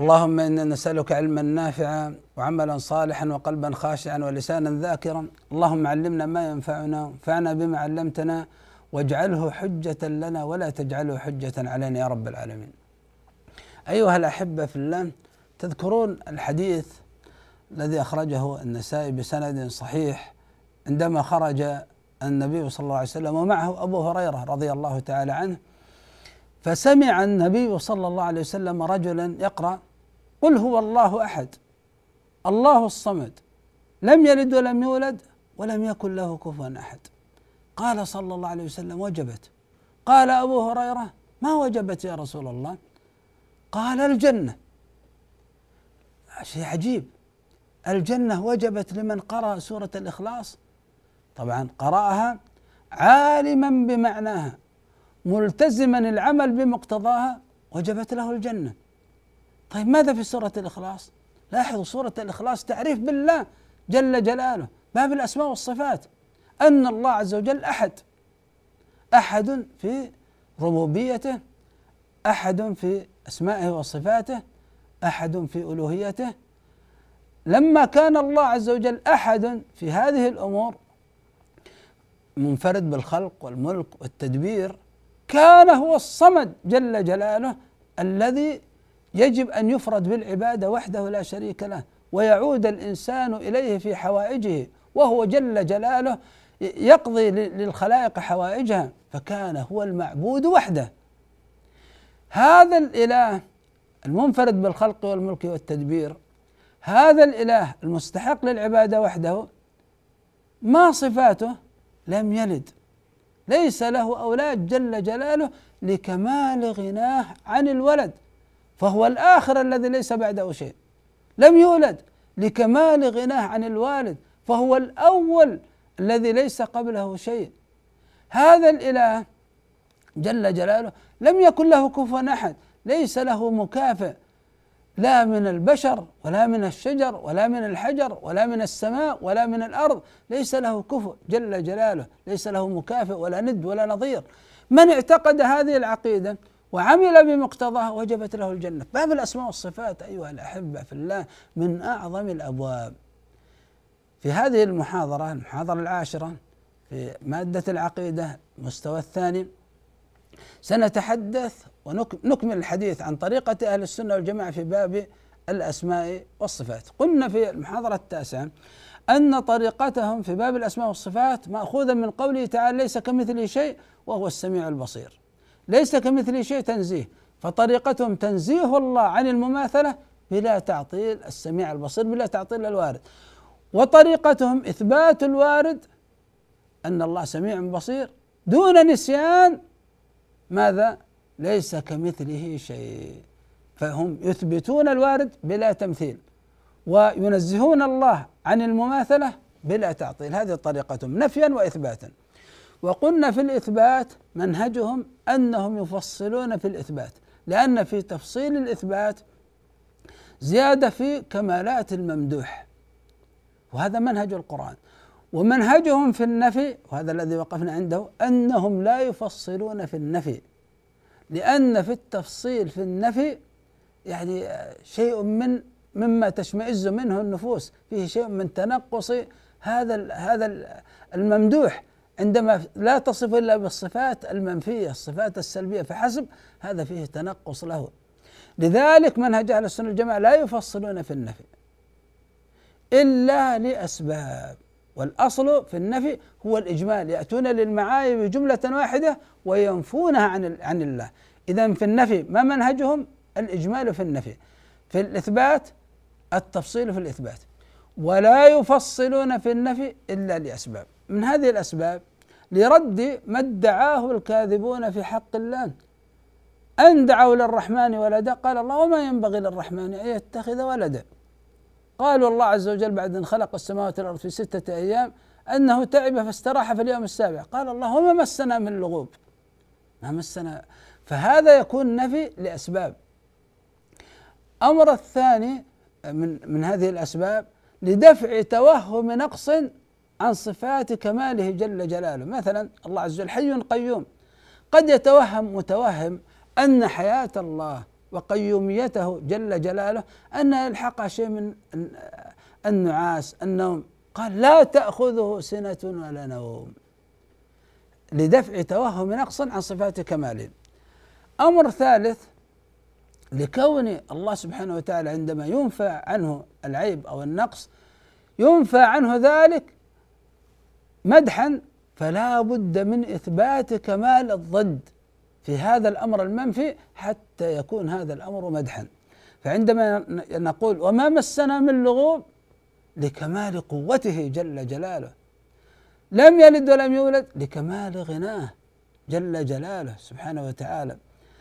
اللهم إنا نسألك علما نافعا وعملا صالحا وقلبا خاشعا ولسانا ذاكرا. اللهم علمنا ما ينفعنا وانفعنا بما علمتنا واجعله حجة لنا ولا تجعله حجة علينا يا رب العالمين. أيها الأحبة في الله تذكرون الحديث الذي أخرجه النسائي بسند صحيح عندما خرج النبي صلى الله عليه وسلم ومعه أبو هريرة رضي الله تعالى عنه فسمع النبي صلى الله عليه وسلم رجلا يقرأ قل هو الله أحد الله الصمد لم يلد ولم يولد ولم يكن له كفوا أحد. قال صلى الله عليه وسلم وجبت. قال أبو هريرة ما وجبت يا رسول الله؟ قال الجنة. شيء عجيب. الجنة وجبت لمن قرأ سورة الإخلاص؟ طبعا قرأها عالما بمعناها ملتزما العمل بمقتضاها وجبت له الجنة. طيب ماذا في سورة الإخلاص؟ لاحظوا سورة الإخلاص تعريف بالله جل جلاله باب الأسماء والصفات. أن الله عز وجل أحد أحد في ربوبيته أحد في أسمائه وصفاته أحد في ألوهيته. لما كان الله عز وجل أحد في هذه الأمور منفرد بالخلق والملك والتدبير كان هو الصمد جل جلاله الذي يجب أن يفرد بالعبادة وحده لا شريك له ويعود الإنسان إليه في حوائجه وهو جل جلاله يقضي للخلائق حوائجها فكان هو المعبود وحده. هذا الإله المنفرد بالخلق والملك والتدبير هذا الإله المستحق للعبادة وحده ما صفاته؟ لم يلد. ليس له أولاد جل جلاله لكمال غناه عن الولد. فهو الآخر الذي ليس بعده شيء. لم يولد لكمال غناه عن الوالد فهو الأول الذي ليس قبله شيء. هذا الإله جل جلاله لم يكن له كفوا أحد ليس له مكافئ لا من البشر ولا من الشجر ولا من الحجر ولا من السماء ولا من الأرض ليس له كفؤ جل جلاله ليس له مكافئ ولا ند ولا نظير. من اعتقد هذه العقيدة وعمل بمقتضاها وجبت له الجنة. باب الأسماء والصفات أيها الأحبة في الله من أعظم الأبواب. في هذه المحاضرة المحاضرة العاشرة في مادة العقيدة المستوى الثاني سنتحدث ونكمل الحديث عن طريقة أهل السنة والجماعة في باب الأسماء والصفات. قلنا في المحاضرة التاسعة أن طريقتهم في باب الأسماء والصفات مأخوذا من قوله تعالى ليس كمثله شيء وهو السميع البصير ليس كمثله شيء تنزيه. فطريقتهم تنزيه الله عن المماثلة بلا تعطيل السميع البصير بلا تعطيل الوارد. وطريقتهم إثبات الوارد أن الله سميع بصير دون نسيان. ماذا؟ ليس كمثله شيء. فهم يثبتون الوارد بلا تمثيل. وينزهون الله عن المماثلة بلا تعطيل. هذه طريقتهم نفيا واثباتا. وقلنا في الإثبات منهجهم أنهم يفصلون في الإثبات لأن في تفصيل الإثبات زيادة في كمالات الممدوح. وهذا منهج القرآن. ومنهجهم في النفي وهذا الذي وقفنا عنده أنهم لا يفصلون في النفي. لأن في التفصيل في النفي يعني شيء من مما تشمئز منه النفوس فيه شيء من تنقص هذا هذا الممدوح. عندما لا تصف إلا بالصفات المنفية الصفات السلبية فحسب هذا فيه تنقص له. لذلك منهج أهل السنة والجماعة لا يفصلون في النفي إلا لأسباب. والأصل في النفي هو الإجمال يأتون للمعايب جملة واحدة وينفونها عن عن الله. إذا في النفي ما منهجهم؟ الإجمال في النفي. في الإثبات التفصيل في الإثبات. ولا يفصلون في النفي إلا لأسباب. من هذه الأسباب لرد ما ادعاه الكاذبون في حق الله. أن دعوا للرحمن ولدا؟ قال الله وما ينبغي للرحمن أن يتخذ ولدا. قالوا الله عز وجل بعد أن خلق السماوات والأرض في ستة أيام أنه تعب فاستراح في اليوم السابع. قال الله وما مسنا من لغوب ما مسنا. فهذا يكون نفي لأسباب. أمر الثاني من من هذه الأسباب لدفع توهم نقص عن صفات كماله جل جلاله. مثلا الله عز وجل حي قيوم. قد يتوهم متوهم أن حياة الله وقيوميته جل جلاله أن يلحقها شيء من النعاس النوم. قال لا تأخذه سنة ولا نوم. لدفع توهم نقص عن صفات كماله. أمر ثالث لكون الله سبحانه وتعالى عندما ينفى عنه العيب أو النقص ينفى عنه ذلك مدحا فلا بد من إثبات كمال الضد في هذا الأمر المنفي حتى يكون هذا الأمر مدحا. فعندما نقول وما مسنا من لغوب لكمال قوته جل جلاله. لم يلد ولم يولد لكمال غناه جل جلاله سبحانه وتعالى.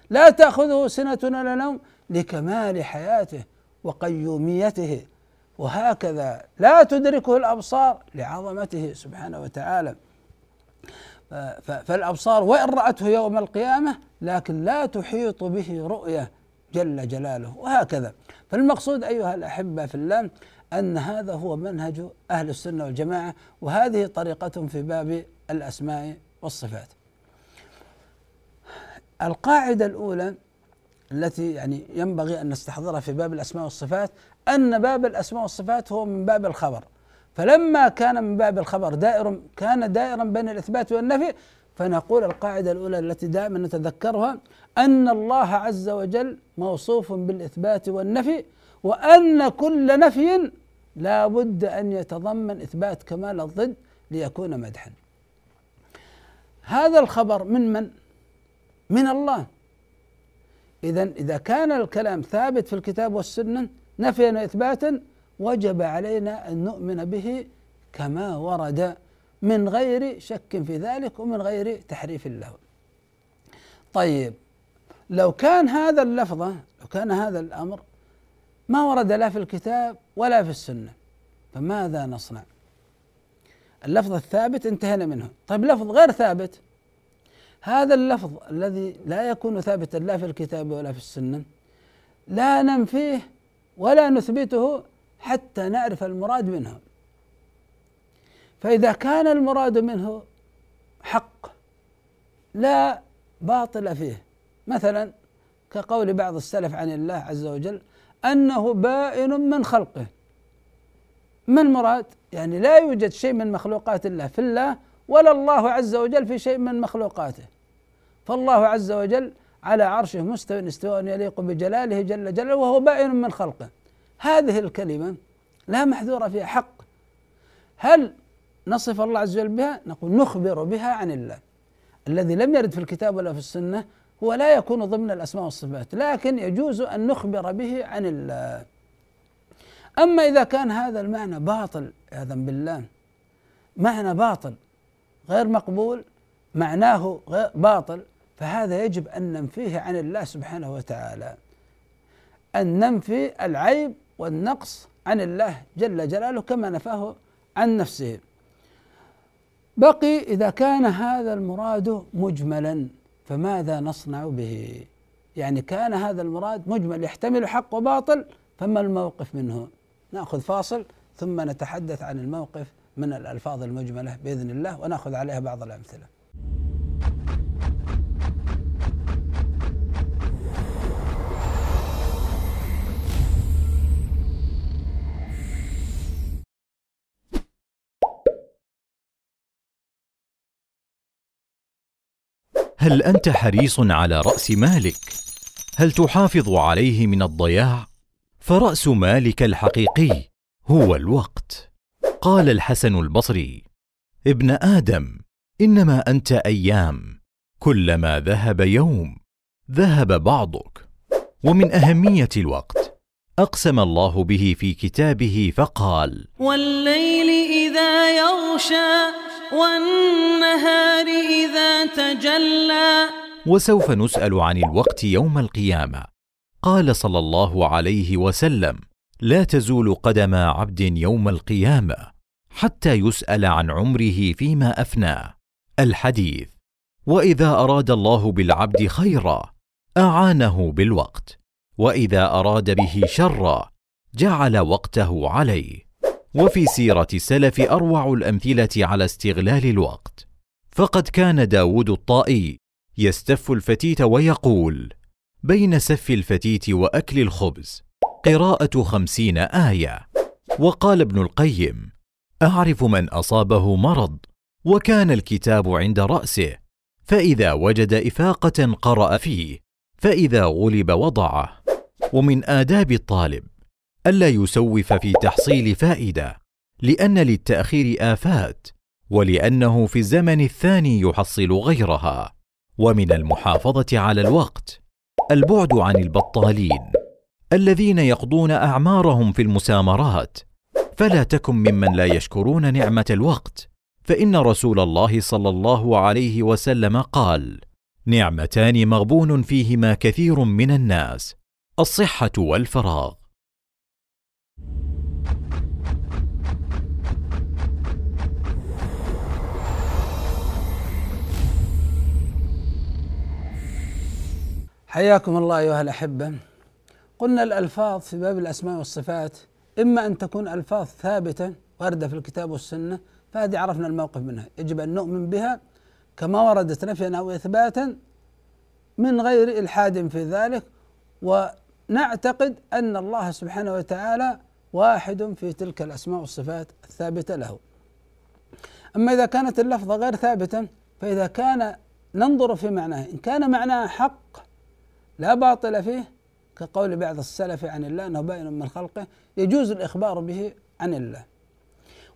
لا تأخذه سنة ولا نوم لكمال حياته وقيوميته. وهكذا لا تدركه الأبصار لعظمته سبحانه وتعالى. فالأبصار وإن رأته يوم القيامة لكن لا تحيط به رؤية جل جلاله وهكذا. فالمقصود أيها الأحبة في الله أن هذا هو منهج أهل السنة والجماعة وهذه طريقتهم في باب الأسماء والصفات. القاعدة الأولى التي يعني ينبغي أن نستحضرها في باب الأسماء والصفات أن باب الأسماء والصفات هو من باب الخبر. فلما كان من باب الخبر دائر كان دائرا بين الإثبات والنفي فنقول القاعدة الأولى التي دائما نتذكرها أن الله عز وجل موصوف بالإثبات والنفي وأن كل نفي لا بد أن يتضمن إثبات كمال الضد ليكون مدحا. هذا الخبر من من؟ من الله. إذا إذا كان الكلام ثابت في الكتاب والسنة نفيا وإثباتا وجب علينا أن نؤمن به كما ورد من غير شك في ذلك ومن غير تحريف له. طيب لو كان هذا اللفظة لو كان هذا الأمر ما ورد لا في الكتاب ولا في السنة فماذا نصنع؟ اللفظ الثابت انتهينا منه. طيب لفظ غير ثابت هذا اللفظ الذي لا يكون ثابتا لا في الكتاب ولا في السنة. لا ننفيه ولا نثبته حتى نعرف المراد منه. فإذا كان المراد منه حق لا باطل فيه. مثلا كقول بعض السلف عن الله عز وجل أنه بائن من خلقه. ما المراد؟ يعني لا يوجد شيء من مخلوقات الله في الله ولا الله عز وجل في شيء من مخلوقاته. فالله عز وجل على عرشه مستوى استواء يليق بجلاله جل جلاله وهو بائن من خلقه. هذه الكلمة لا محذور فيها حق. هل نصف الله عز وجل بها؟ نقول نخبر بها عن الله. الذي لم يرد في الكتاب ولا في السنة هو لا يكون ضمن الأسماء والصفات لكن يجوز أن نخبر به عن الله. أما إذا كان هذا المعنى باطل عياذا بالله معنى باطل غير مقبول معناه غير باطل فهذا يجب أن ننفيه عن الله سبحانه وتعالى. أن ننفي العيب والنقص عن الله جل جلاله كما نفاه عن نفسه. بقي إذا كان هذا المراد مجملا فماذا نصنع به؟ يعني كان هذا المراد مجمل يحتمل حق وباطل فما الموقف منه؟ نأخذ فاصل ثم نتحدث عن الموقف من الألفاظ المجملة بإذن الله ونأخذ عليها بعض الأمثلة. هل أنت حريص على رأس مالك؟ هل تحافظ عليه من الضياع؟ فرأس مالك الحقيقي هو الوقت. قال الحسن البصري ابن آدم إنما أنت أيام كلما ذهب يوم ذهب بعضك. ومن أهمية الوقت أقسم الله به في كتابه فقال والليل إذا يغشى والنهار إذا تجلى. وسوف نسأل عن الوقت يوم القيامة. قال صلى الله عليه وسلم لا تزول قدم عبد يوم القيامة حتى يسأل عن عمره فيما افناه الحديث وإذا أراد الله بالعبد خيرا أعانه بالوقت وإذا أراد به شرا جعل وقته عليه. وفي سيرة السلف أروع الأمثلة على استغلال الوقت. فقد كان داود الطائي يستف الفتيت ويقول بين سف الفتيت وأكل الخبز قراءة خمسين آية. وقال ابن القيم أعرف من أصابه مرض وكان الكتاب عند رأسه فإذا وجد إفاقة قرأ فيه فإذا غلب وضعه. ومن آداب الطالب ألا يسوف في تحصيل فائدة لأن للتأخير آفات ولأنه في الزمن الثاني يحصل غيرها ومن المحافظة على الوقت البعد عن البطالين الذين يقضون أعمارهم في المسامرات. فلا تكن ممن لا يشكرون نعمة الوقت فإن رسول الله صلى الله عليه وسلم قال: نعمتان مغبون فيهما كثير من الناس الصحة والفراغ. حياكم الله أيها الأحبة. قلنا الألفاظ في باب الأسماء والصفات إما أن تكون ألفاظ ثابتة واردة في الكتاب والسنة فهذه عرفنا الموقف منها. يجب أن نؤمن بها كما وردت نفيا أو إثباتا من غير إلحاد في ذلك ونعتقد أن الله سبحانه وتعالى واحد في تلك الأسماء والصفات الثابتة له. أما إذا كانت اللفظة غير ثابتة فإذا كان ننظر في معناه إن كان معناه حق لا باطل فيه كقول بعض السلف عن الله أنه باين من خلقه يجوز الإخبار به عن الله.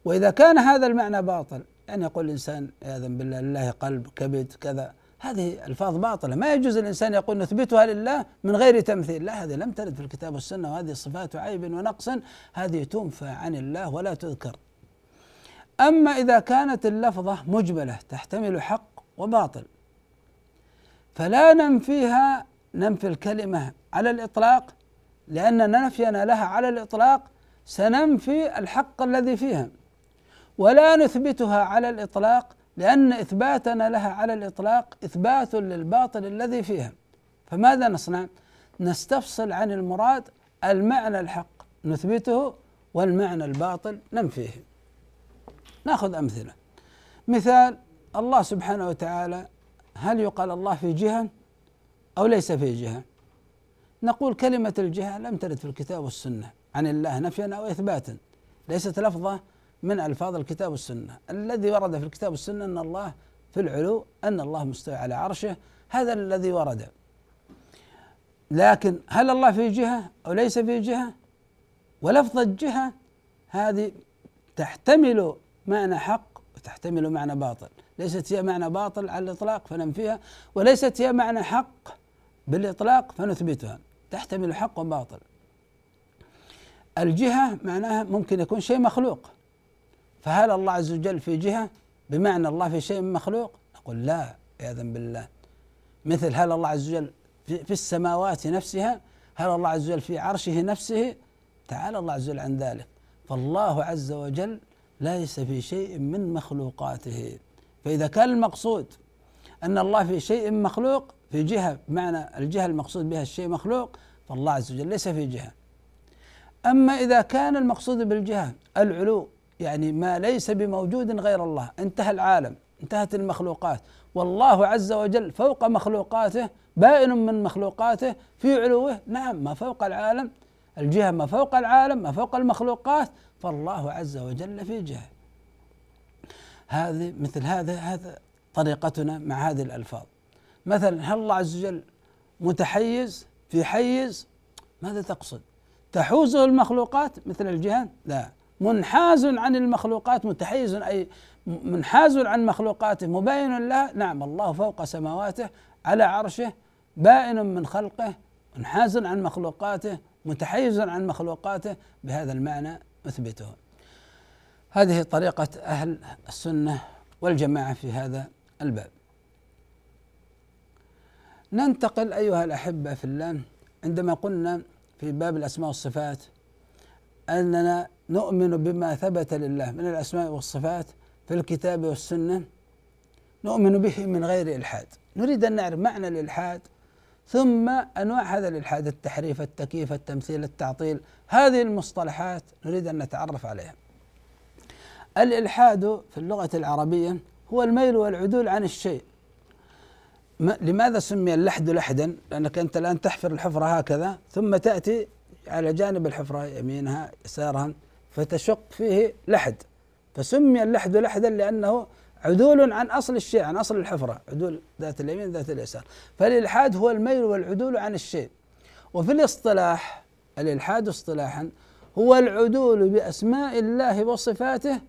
وإذا كان هذا المعنى باطل يعني يقول الإنسان عياذا بالله لله قلب كبد كذا. هذه ألفاظ باطلة. ما يجوز الإنسان يقول نثبتها لله من غير تمثيل. لا هذه لم ترد في الكتاب والسنة وهذه صفات عيب ونقص هذه تنفى عن الله ولا تذكر. أما إذا كانت اللفظة مجملة تحتمل حق وباطل فلا ننفيها ننفي الكلمة على الإطلاق لأن نفينا لها على الإطلاق سننفي الحق الذي فيها. ولا نثبتها على الإطلاق لأن إثباتنا لها على الإطلاق إثبات للباطل الذي فيها. فماذا نصنع؟ نستفصل عن المراد المعنى الحق نثبته والمعنى الباطل ننفيه. نأخذ أمثلة. مثال الله سبحانه وتعالى هل يقال الله في جهة؟ أو ليس في جهة. نقول كلمة الجهة لم ترد في الكتاب والسنة. عن الله نفيا أو إثباتا. ليست لفظة من ألفاظ الكتاب والسنة. الذي ورد في الكتاب والسنة أن الله في العلو أن الله مستوى على عرشه. هذا الذي ورد. لكن هل الله في جهة أو ليس في جهة؟ ولفظ الجهة هذه تحتمل معنى حق وتحتمل معنى باطل. ليست هي معنى باطل على الإطلاق فننفيها وليست هي معنى حق بالإطلاق فنثبتها تحتمل حق وباطل. الجهة معناها ممكن يكون شيء مخلوق. فهل الله عز وجل في جهة؟ بمعنى الله في شيء مخلوق؟ نقول لا عياذا بالله. مثل هل الله عز وجل في السماوات نفسها؟ هل الله عز وجل في عرشه نفسه؟ تعالى الله عز وجل عن ذلك. فالله عز وجل ليس في شيء من مخلوقاته. فإذا كان المقصود أن الله في شيء مخلوق في جهة بمعنى الجهة المقصود بها الشيء مخلوق فالله عز وجل ليس في جهة. أما إذا كان المقصود بالجهة العلو يعني ما ليس بموجود غير الله انتهى العالم انتهت المخلوقات. والله عز وجل فوق مخلوقاته بائن من مخلوقاته في علوه نعم ما فوق العالم الجهة ما فوق العالم ما فوق المخلوقات فالله عز وجل في جهة. هذه مثل هذا هذا طريقتنا مع هذه الألفاظ. مثلا هل الله عز وجل متحيز في حيز؟ ماذا تقصد؟ تحوزه المخلوقات مثل الجهة لا. منحاز عن المخلوقات متحيز أي منحاز عن مخلوقاته مباين لها نعم الله فوق سماواته على عرشه بائن من خلقه منحاز عن مخلوقاته متحيز عن مخلوقاته بهذا المعنى نثبته هذه طريقة أهل السنة والجماعة في هذا الباب. ننتقل أيها الأحبة في الله عندما قلنا في باب الأسماء والصفات أننا نؤمن بما ثبت لله من الأسماء والصفات في الكتاب والسنة نؤمن به من غير إلحاد. نريد أن نعرف معنى الإلحاد ثم أنواع هذا الإلحاد التحريف التكييف التمثيل التعطيل هذه المصطلحات نريد أن نتعرف عليها. الإلحاد في اللغة العربية هو الميل والعدول عن الشيء. لماذا سمي اللحد لحدا؟ لأنك أنت الآن تحفر الحفرة هكذا ثم تأتي على جانب الحفرة يمينها يسارها فتشق فيه لحد. فسمي اللحد لحدا لأنه عدول عن أصل الشيء عن أصل الحفرة. عدول ذات اليمين ذات اليسار. فالإلحاد هو الميل والعدول عن الشيء. وفي الاصطلاح الإلحاد اصطلاحا هو العدول بأسماء الله وصفاته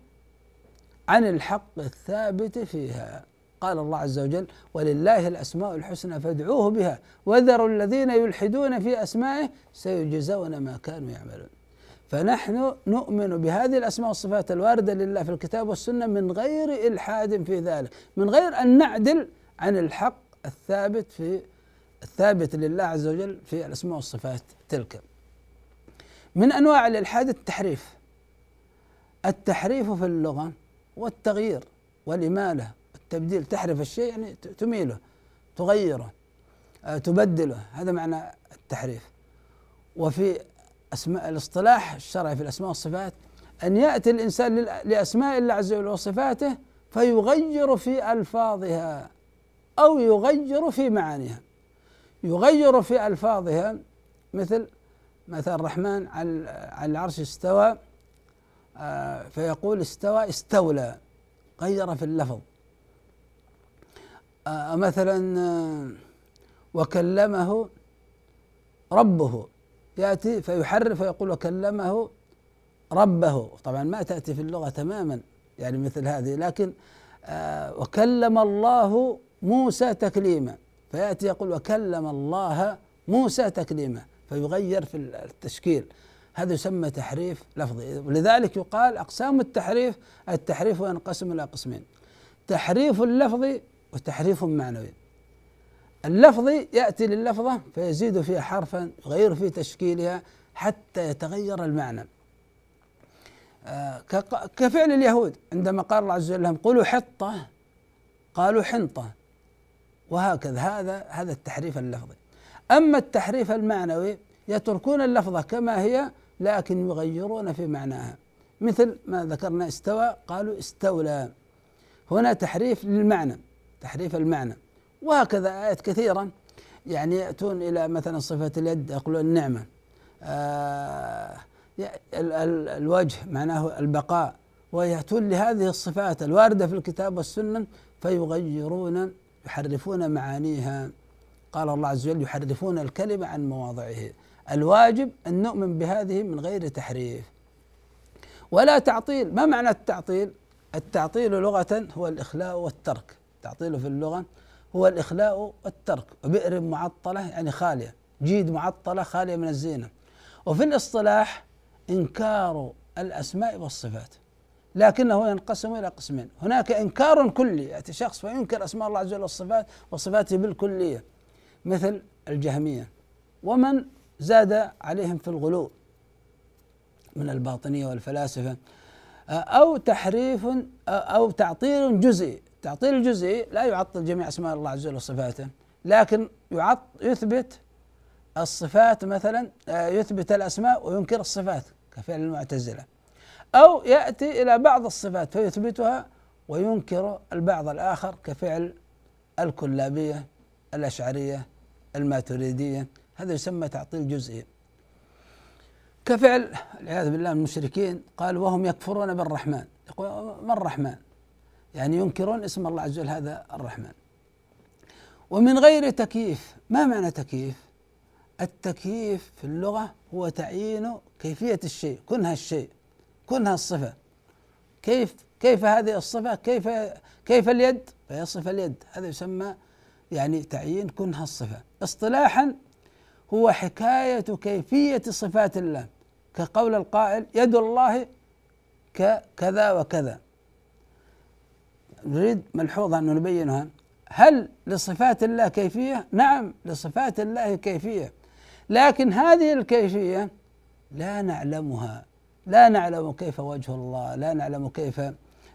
عن الحق الثابت فيها. قال الله عز وجل ولله الأسماء الحسنى فادعوه بها وذروا الذين يلحدون في أسمائه سيجزون ما كانوا يعملون. فنحن نؤمن بهذه الأسماء والصفات الواردة لله في الكتاب والسنة من غير إلحاد في ذلك من غير أن نعدل عن الحق الثابت في الثابت لله عز وجل في الأسماء والصفات تلك. من أنواع الإلحاد التحريف. التحريف في اللغة والتغيير والإمالة والتبديل تحرف الشيء يعني تميله تغيره آه، تبدله. هذا معنى التحريف. وفي أسماء الاصطلاح الشرعي في الأسماء والصفات أن يأتي الإنسان لأسماء الله عز وجل وصفاته فيغير في ألفاظها أو يغير في معانيها. يغير في ألفاظها مثل مثل الرحمن على العرش استوى آه، فيقول استوى استولى غير في اللفظ. مثلا آه، وكلمه ربه. يأتي فيحرف ويقول وكلمه ربه. طبعا ما تأتي في اللغة تماما يعني مثل هذه لكن آه وكلم الله موسى تكليما. فيأتي يقول وكلم الله موسى تكليما. فيغير في التشكيل. هذا يسمى تحريف لفظي. ولذلك يقال أقسام التحريف التحريف ينقسم إلى قسمين. تحريف لفظي وتحريف معنوي. اللفظي يأتي لللفظة فيزيد فيها حرفا يغير في تشكيلها حتى يتغير المعنى. آه، كفعل اليهود عندما قال الله عز وجل لهم قولوا حطة قالوا حنطة. وهكذا هذا هذا التحريف اللفظي. أما التحريف المعنوي يتركون اللفظة كما هي لكن يغيرون في معناها. مثل ما ذكرنا استوى قالوا استولى. هنا تحريف للمعنى. تحريف المعنى. وهكذا آيات كثيرة. يعني يأتون إلى مثلا صفة اليد يقولون النعمة آه الوجه معناه البقاء. ويأتون لهذه الصفات الواردة في الكتاب والسنة فيغيرون يحرفون معانيها. قال الله عز وجل يحرفون الكلمة عن مواضعه. الواجب أن نؤمن بهذه من غير تحريف. ولا تعطيل. ما معنى التعطيل؟ التعطيل لغة هو الإخلاء والترك. التعطيل في اللغة هو الإخلاء والترك. وبئر معطلة يعني خالية. جيد معطلة خالية من الزينة. وفي الاصطلاح إنكار الأسماء والصفات. لكنه ينقسم إلى قسمين. هناك إنكار كلي يأتي شخص فينكر أسماء الله عز وجل والصفات وصفاته بالكلية. مثل الجهمية. ومن زاد عليهم في الغلو من الباطنية والفلاسفة أو تحريف أو تعطيل جزئي. التعطيل الجزئي لا يعطل جميع أسماء الله عز وجل وصفاته لكن يعط يثبت الصفات مثلا آه، يثبت الأسماء وينكر الصفات كفعل المعتزلة. أو يأتي إلى بعض الصفات فيثبتها وينكر البعض الآخر كفعل الكلابية الأشعرية الماتريدية. هذا يسمى تعطيل جزئي. كفعل والعياذ بالله المشركين قال وهم يكفرون بالرحمن. يقول ما الرحمن؟ يعني ينكرون اسم الله عز وجل هذا الرحمن. ومن غير تكييف ما معنى تكييف؟ التكييف في اللغة هو تعيين كيفية الشيء كنها الشيء كونها الصفة. كيف كيف هذه الصفة؟ كيف كيف اليد؟ فهي صفة اليد هذا يسمى يعني تعيين كونها الصفة. اصطلاحا هو حكاية كيفية صفات الله. كقول القائل يد الله كذا وكذا. نريد ملحوظة أن نبينها. هل لصفات الله كيفية؟ نعم لصفات الله كيفية. لكن هذه الكيفية لا نعلمها. لا نعلم كيف وجه الله لا نعلم كيف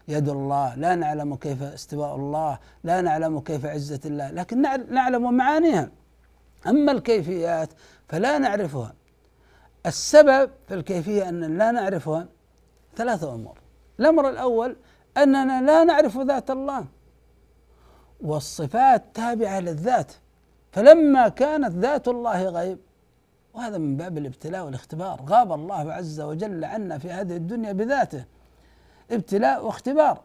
يد الله لا نعلم كيف استواء الله لا نعلم كيف عزة الله. لكن نعلم معانيها. أما الكيفيات فلا نعرفها. السبب في الكيفية أن لا نعرفها ثلاثة أمور. الأمر الأول أننا لا نعرف ذات الله. والصفات تابعة للذات. فلما كانت ذات الله غيب وهذا من باب الابتلاء والاختبار. غاب الله عز وجل عنا في هذه الدنيا بذاته. ابتلاء واختبار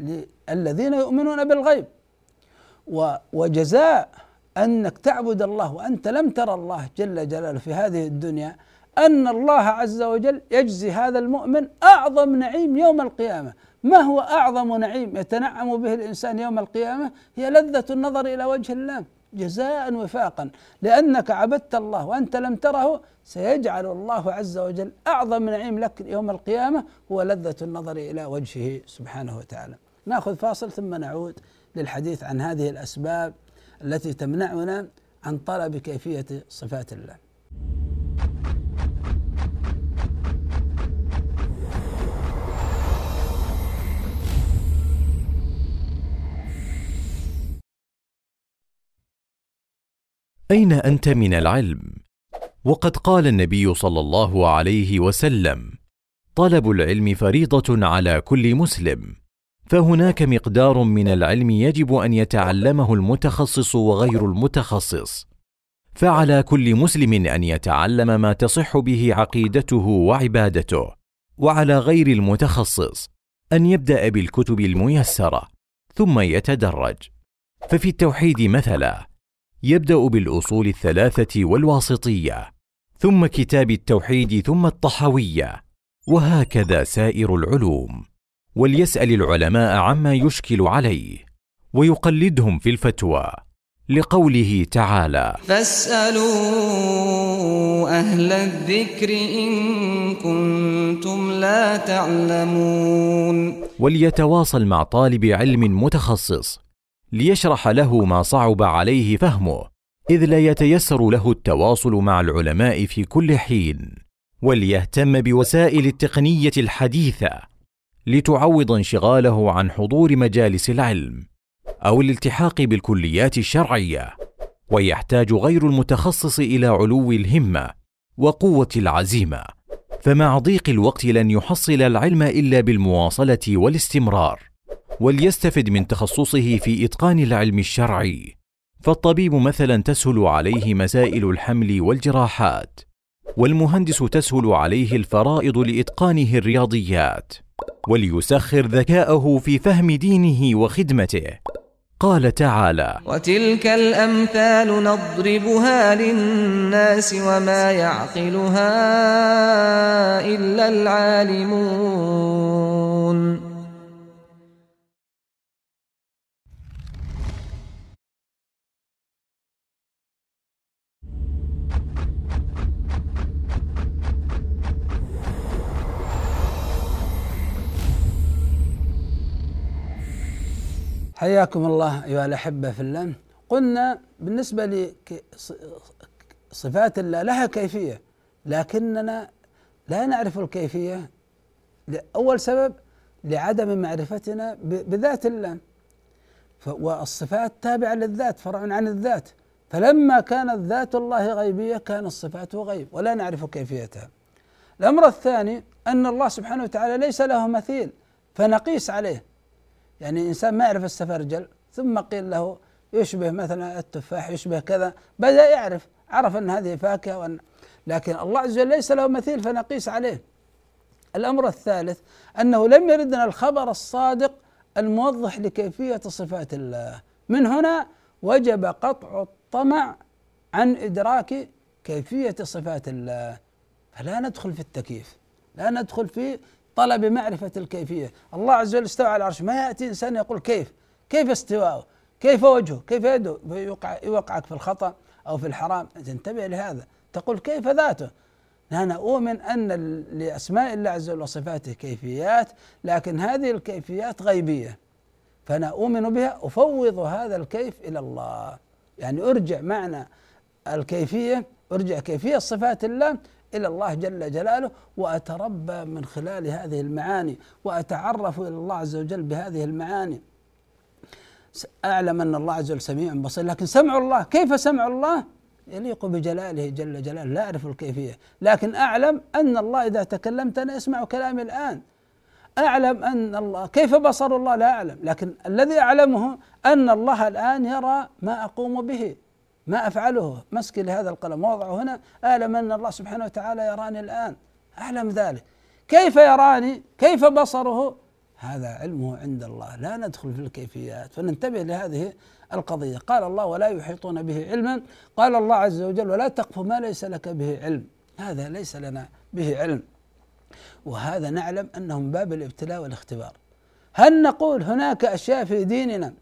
للذين يؤمنون بالغيب. وجزاء أنك تعبد الله وأنت لم ترى الله جل جلاله في هذه الدنيا أن الله عز وجل يجزي هذا المؤمن أعظم نعيم يوم القيامة. ما هو أعظم نعيم يتنعم به الإنسان يوم القيامة هي لذة النظر إلى وجه الله جزاء وفاقا لأنك عبدت الله وأنت لم تره سيجعل الله عز وجل أعظم نعيم لك يوم القيامة هو لذة النظر إلى وجهه سبحانه وتعالى. نأخذ فاصل ثم نعود للحديث عن هذه الأسباب التي تمنعنا عن طلب كيفية صفات الله. أين أنت من العلم؟ وقد قال النبي صلى الله عليه وسلم طلب العلم فريضة على كل مسلم فهناك مقدار من العلم يجب أن يتعلمه المتخصص وغير المتخصص فعلى كل مسلم أن يتعلم ما تصح به عقيدته وعبادته وعلى غير المتخصص أن يبدأ بالكتب الميسرة ثم يتدرج. ففي التوحيد مثلا يبدأ بالأصول الثلاثة والواسطية ثم كتاب التوحيد ثم الطحويه وهكذا سائر العلوم. وليسأل العلماء عما يشكل عليه ويقلدهم في الفتوى لقوله تعالى فاسألوا أهل الذكر إن كنتم لا تعلمون. وليتواصل مع طالب علم متخصص ليشرح له ما صعب عليه فهمه إذ لا يتيسر له التواصل مع العلماء في كل حين وليهتم بوسائل التقنية الحديثة لتعوض انشغاله عن حضور مجالس العلم أو الالتحاق بالكليات الشرعية ويحتاج غير المتخصص إلى علو الهمة وقوة العزيمة فمع ضيق الوقت لن يحصل العلم إلا بالمواصلة والاستمرار. وليستفد من تخصصه في إتقان العلم الشرعي. فالطبيب مثلا تسهل عليه مسائل الحمل والجراحات والمهندس تسهل عليه الفرائض لإتقانه الرياضيات وليسخر ذكاءه في فهم دينه وخدمته. قال تعالى وتلك الأمثال نضربها للناس وما يعقلها إلا العالمون. حياكم الله أيها الأحبة في الله. قلنا بالنسبة لصفات الله لها كيفية لكننا لا نعرف الكيفية أول سبب لعدم معرفتنا بذات الله. والصفات تابعة للذات فرع عن الذات. فلما كانت ذات الله غيبية كانت صفاته غيب ولا نعرف كيفيتها. الأمر الثاني أن الله سبحانه وتعالى ليس له مثيل فنقيس عليه. يعني إنسان ما يعرف السفرجل ثم قيل له يشبه مثلا التفاح يشبه كذا بدأ يعرف عرف أن هذه فاكهة وأن لكن الله عز وجل ليس له مثيل فنقيس عليه. الأمر الثالث أنه لم يردنا الخبر الصادق الموضح لكيفية صفات الله. من هنا وجب قطع الطمع عن إدراك كيفية صفات الله. فلا ندخل في التكييف لا ندخل في طلب معرفة الكيفية. الله عز وجل استوى على العرش. ما يأتي إنسان يقول كيف؟ كيف استواءه؟ كيف وجهه؟ كيف يده؟ يوقع يوقعك في الخطأ أو في الحرام. تنتبه لهذا. تقول كيف ذاته؟ أنا أؤمن أن لأسماء الله عز وجل وصفاته كيفيات لكن هذه الكيفيات غيبية. فأنا أؤمن بها أفوض هذا الكيف إلى الله. يعني أرجع معنى الكيفية أرجع كيفية صفات الله إلى الله جل جلاله وأتربى من خلال هذه المعاني وأتعرف إلى الله عز وجل بهذه المعاني. أعلم أن الله عز وجل سميع بصير لكن سمع الله كيف سمع الله؟ يليق بجلاله جل جلاله لا أعرف الكيفية. لكن أعلم أن الله إذا تكلمت أنا أسمع كلامي الآن. أعلم أن الله كيف بصر الله؟ لا أعلم لكن الذي أعلمه أن الله الآن يرى ما أقوم به. ما أفعله. مسكي لهذا القلم. وضعه هنا. أعلم أن الله سبحانه وتعالى يراني الآن. أعلم ذلك. كيف يراني؟ كيف بصره؟ هذا علمه عند الله. لا ندخل في الكيفيات. فننتبه لهذه القضية. قال الله ولا يحيطون به علما. قال الله عز وجل ولا تقف ما ليس لك به علم. هذا ليس لنا به علم. وهذا نعلم أنه من باب الابتلاء والاختبار. هل نقول هناك أشياء في ديننا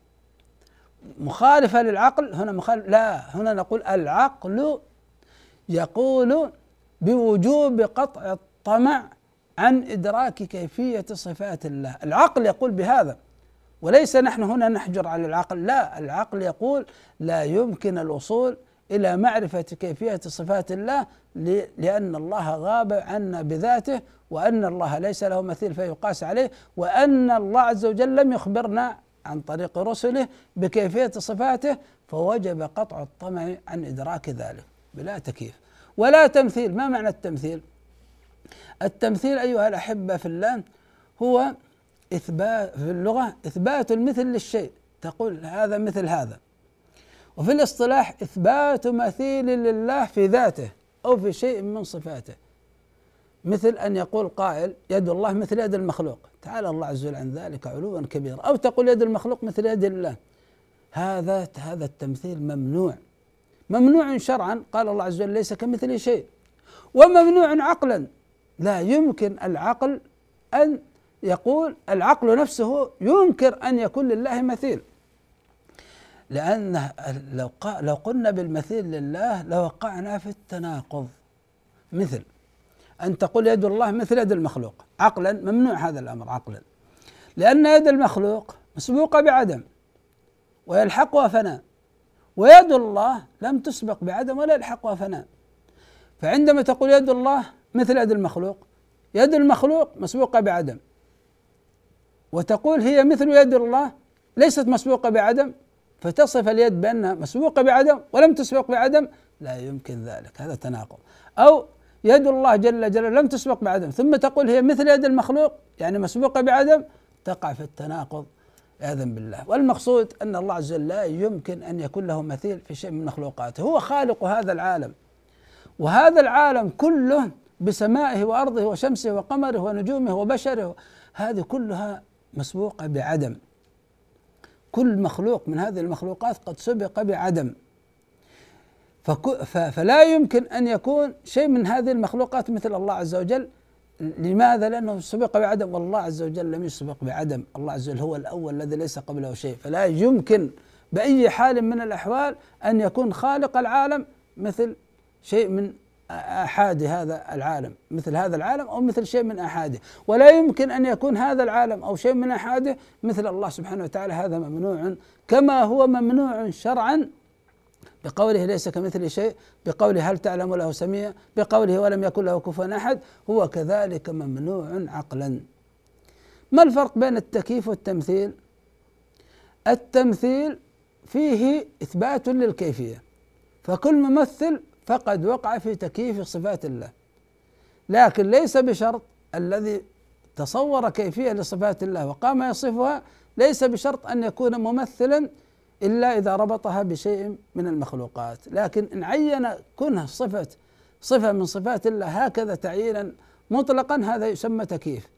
مخالفة للعقل هنا مخالف لا هنا نقول العقل يقول بوجوب قطع الطمع عن إدراك كيفية صفات الله. العقل يقول بهذا وليس نحن هنا نحجر على العقل لا العقل يقول لا يمكن الوصول إلى معرفة كيفية صفات الله لأن الله غاب عنا بذاته وأن الله ليس له مثيل فيقاس عليه وأن الله عز وجل لم يخبرنا عن طريق رسله بكيفية صفاته فوجب قطع الطمع عن إدراك ذلك. بلا تكييف. ولا تمثيل. ما معنى التمثيل؟ التمثيل أيها الأحبة في الله هو إثبات في اللغة إثبات المثل للشيء. تقول هذا مثل هذا. وفي الاصطلاح إثبات مثيل لله في ذاته أو في شيء من صفاته. مثل أن يقول قائل يد الله مثل يد المخلوق. تعالى الله عز وجل عن ذلك علوا كبيرا. أو تقول يد المخلوق مثل يد الله. هذا هذا التمثيل ممنوع. ممنوع شرعا قال الله عز وجل ليس كمثله شيء. وممنوع عقلا. لا يمكن العقل أن يقول العقل نفسه ينكر أن يكون لله مثيل. لأن لو لو قلنا بالمثيل لله لوقعنا في التناقض. مثل أن تقول يد الله مثل يد المخلوق. عقلا ممنوع هذا الأمر عقلا. لأن يد المخلوق مسبوقة بعدم ويلحقها فناء. ويد الله لم تسبق بعدم ولا يلحقها فناء. فعندما تقول يد الله مثل يد المخلوق يد المخلوق مسبوقة بعدم. وتقول هي مثل يد الله ليست مسبوقة بعدم فتصف اليد بأنها مسبوقة بعدم ولم تسبق بعدم لا يمكن ذلك. هذا تناقض. أو يد الله جل جلاله لم تسبق بعدم ثم تقول هي مثل يد المخلوق يعني مسبوقة بعدم تقع في التناقض عياذا بالله. والمقصود أن الله عز وجل لا يمكن أن يكون له مثيل في شيء من مخلوقاته. هو خالق هذا العالم وهذا العالم كله بسمائه وأرضه وشمسه وقمره ونجومه وبشره هذه كلها مسبوقة بعدم. كل مخلوق من هذه المخلوقات قد سبق بعدم. فلا يمكن أن يكون شيء من هذه المخلوقات مثل الله عز وجل. لماذا؟ لأنه سبق بعدم والله عز وجل لم يسبق بعدم. الله عز وجل هو الأول الذي ليس قبله شيء. فلا يمكن بأي حال من الأحوال أن يكون خالق العالم مثل شيء من آحاد هذا العالم مثل هذا العالم أو مثل شيء من آحاده. ولا يمكن أن يكون هذا العالم أو شيء من آحاده مثل الله سبحانه وتعالى. هذا ممنوع كما هو ممنوع شرعا بقوله ليس كمثل شيء بقوله هل تعلم له سميع بقوله ولم يكن له كفوا أحد هو كذلك ممنوع عقلا. ما الفرق بين التكييف والتمثيل؟ التمثيل فيه إثبات للكيفية فكل ممثل فقد وقع في تكييف صفات الله. لكن ليس بشرط الذي تصور كيفية لصفات الله وقام يصفها ليس بشرط أن يكون ممثلا إلا إذا ربطها بشيء من المخلوقات. لكن إن عين كونه صفة صفة من صفات الله هكذا تعيينا مطلقا هذا يسمى تكييف.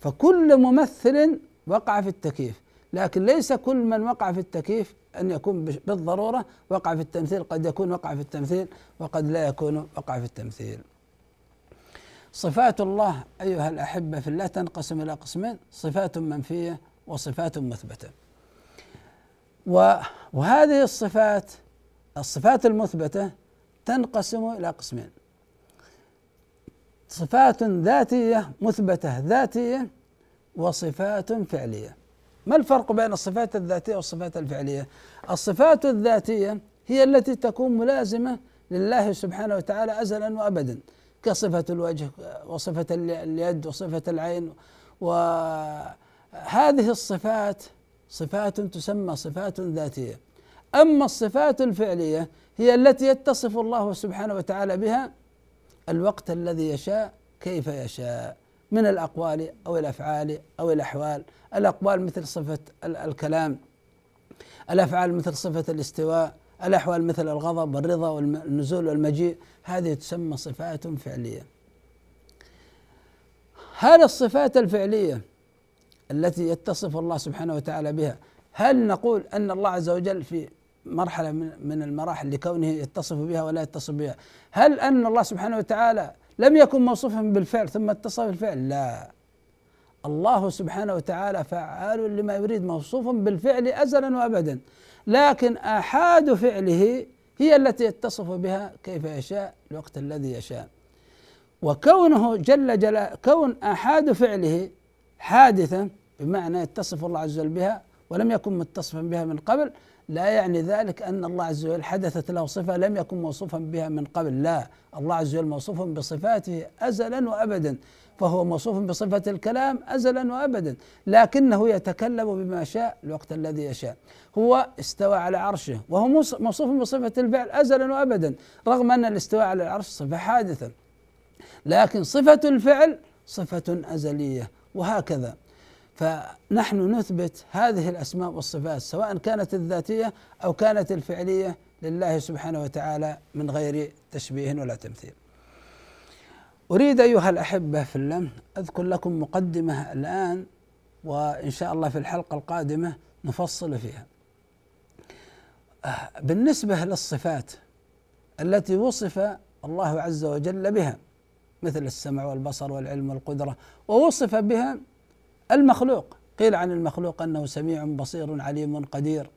فكل ممثل وقع في التكييف. لكن ليس كل من وقع في التكييف أن يكون بالضرورة وقع في التمثيل. قد يكون وقع في التمثيل وقد لا يكون وقع في التمثيل. صفات الله أيها الأحبة في الله تنقسم إلى قسمين صفات منفية وصفات مثبتة. وهذه الصفات الصفات المثبتة تنقسم إلى قسمين. صفات ذاتية مثبتة ذاتية وصفات فعلية. ما الفرق بين الصفات الذاتية والصفات الفعلية؟ الصفات الذاتية هي التي تكون ملازمة لله سبحانه وتعالى أزلا وأبدا كصفة الوجه وصفة اليد وصفة العين وهذه الصفات صفات تسمى صفات ذاتية. أما الصفات الفعلية هي التي يتصف الله سبحانه وتعالى بها الوقت الذي يشاء كيف يشاء من الأقوال أو الأفعال أو الأحوال. الأقوال مثل صفة الكلام الأفعال مثل صفة الاستواء الأحوال مثل الغضب والرضا والنزول والمجيء. هذه تسمى صفات فعلية. هل الصفات الفعلية التي يتصف الله سبحانه وتعالى بها. هل نقول أن الله عز وجل في مرحلة من المراحل لكونه يتصف بها ولا يتصف بها؟ هل أن الله سبحانه وتعالى لم يكن موصوفا بالفعل ثم اتصف بالفعل؟ لا. الله سبحانه وتعالى فعال لما يريد موصوف بالفعل أزلا وأبدا. لكن آحاد فعله هي التي يتصف بها كيف يشاء الوقت الذي يشاء. وكونه جل جلاله كون آحاد فعله حادثا بمعنى يتصف الله عز وجل بها ولم يكن متصفا بها من قبل لا يعني ذلك أن الله عز وجل حدثت له صفة لم يكن موصوفا بها من قبل لا. الله عز وجل موصوف بصفاته أزلا وأبدا فهو موصوف بصفة الكلام أزلا وأبدا لكنه يتكلم بما شاء الوقت الذي يشاء. هو استوى على عرشه وهو موصوف بصفة الفعل أزلا وأبدا رغم أن الاستواء على العرش صفة حادثة لكن صفة الفعل صفة أزلية وهكذا. فنحن نثبت هذه الأسماء والصفات سواء كانت الذاتية أو كانت الفعلية لله سبحانه وتعالى من غير تشبيه ولا تمثيل. أريد أيها الأحبة في الله أذكر لكم مقدمة الآن وإن شاء الله في الحلقة القادمة نفصل فيها. بالنسبة للصفات التي وصف الله عز وجل بها مثل السمع والبصر والعلم والقدرة ووصف بها المخلوق. قيل عن المخلوق أنه سميع بصير عليم قدير.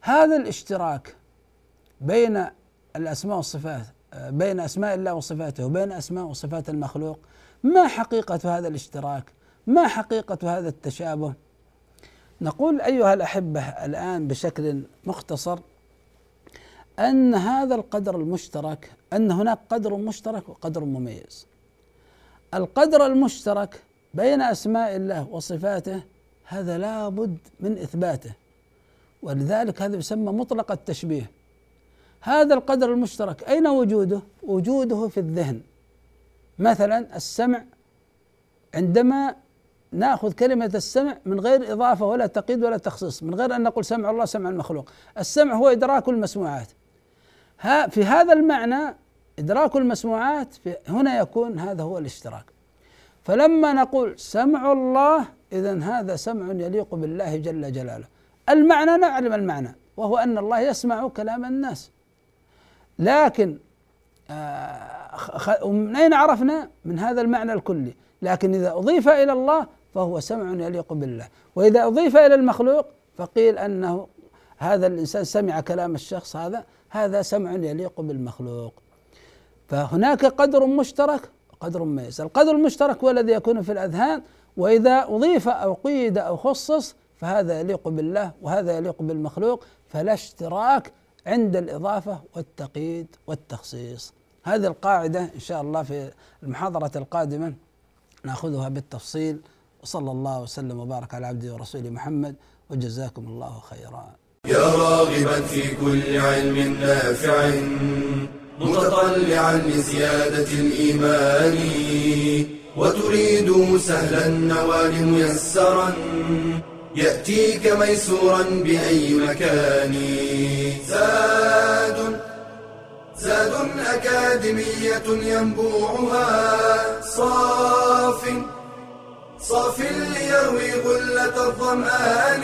هذا الاشتراك بين الأسماء والصفات بين أسماء الله وصفاته وبين أسماء وصفات المخلوق ما حقيقة هذا الاشتراك؟ ما حقيقة هذا التشابه؟ نقول أيها الأحبة الآن بشكل مختصر أن هذا القدر المشترك أن هناك قدر مشترك وقدر مميز. القدر المشترك بين أسماء الله وصفاته هذا لابد من إثباته. ولذلك هذا يسمى مطلق التشبيه. هذا القدر المشترك أين وجوده؟ وجوده في الذهن. مثلا السمع عندما نأخذ كلمة السمع من غير إضافة ولا تقييد ولا تخصيص من غير أن نقول سمع الله سمع المخلوق. السمع هو إدراك المسموعات. ها في هذا المعنى إدراك المسموعات هنا يكون هذا هو الاشتراك. فلما نقول سمع الله إذا هذا سمع يليق بالله جل جلاله. المعنى نعلم المعنى وهو أن الله يسمع كلام الناس. لكن آه من أين عرفنا؟ من هذا المعنى الكلي. لكن إذا أضيف إلى الله فهو سمع يليق بالله. وإذا أضيف إلى المخلوق فقيل أنه هذا الإنسان سمع كلام الشخص هذا هذا سمع يليق بالمخلوق. فهناك قدر مشترك قدر مميز القدر المشترك هو الذي يكون في الأذهان وإذا أضيف أو قيد أو خصص فهذا يليق بالله وهذا يليق بالمخلوق فلا اشتراك عند الإضافة والتقييد والتخصيص. هذه القاعدة إن شاء الله في المحاضرة القادمة نأخذها بالتفصيل. وصلى الله وسلم وبارك على عبده ورسوله محمد وجزاكم الله خيرا. يا راغبا في كل علم نافع. متطلعا لزيادة الإيمان وتريد سهلا النوال ميسرا يأتيك ميسورا بأي مكان. زاد زاد أكاديمية ينبوعها صاف صاف ليروي غلة الظمآن.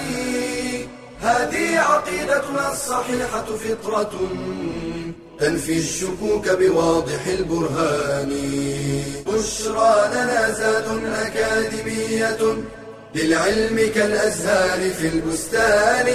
هذه عقيدتنا الصحيحة فطرة. تنفي الشكوك بواضح البرهان. بشرى لنا زاد أكاديمية للعلم كالأزهار في البستان.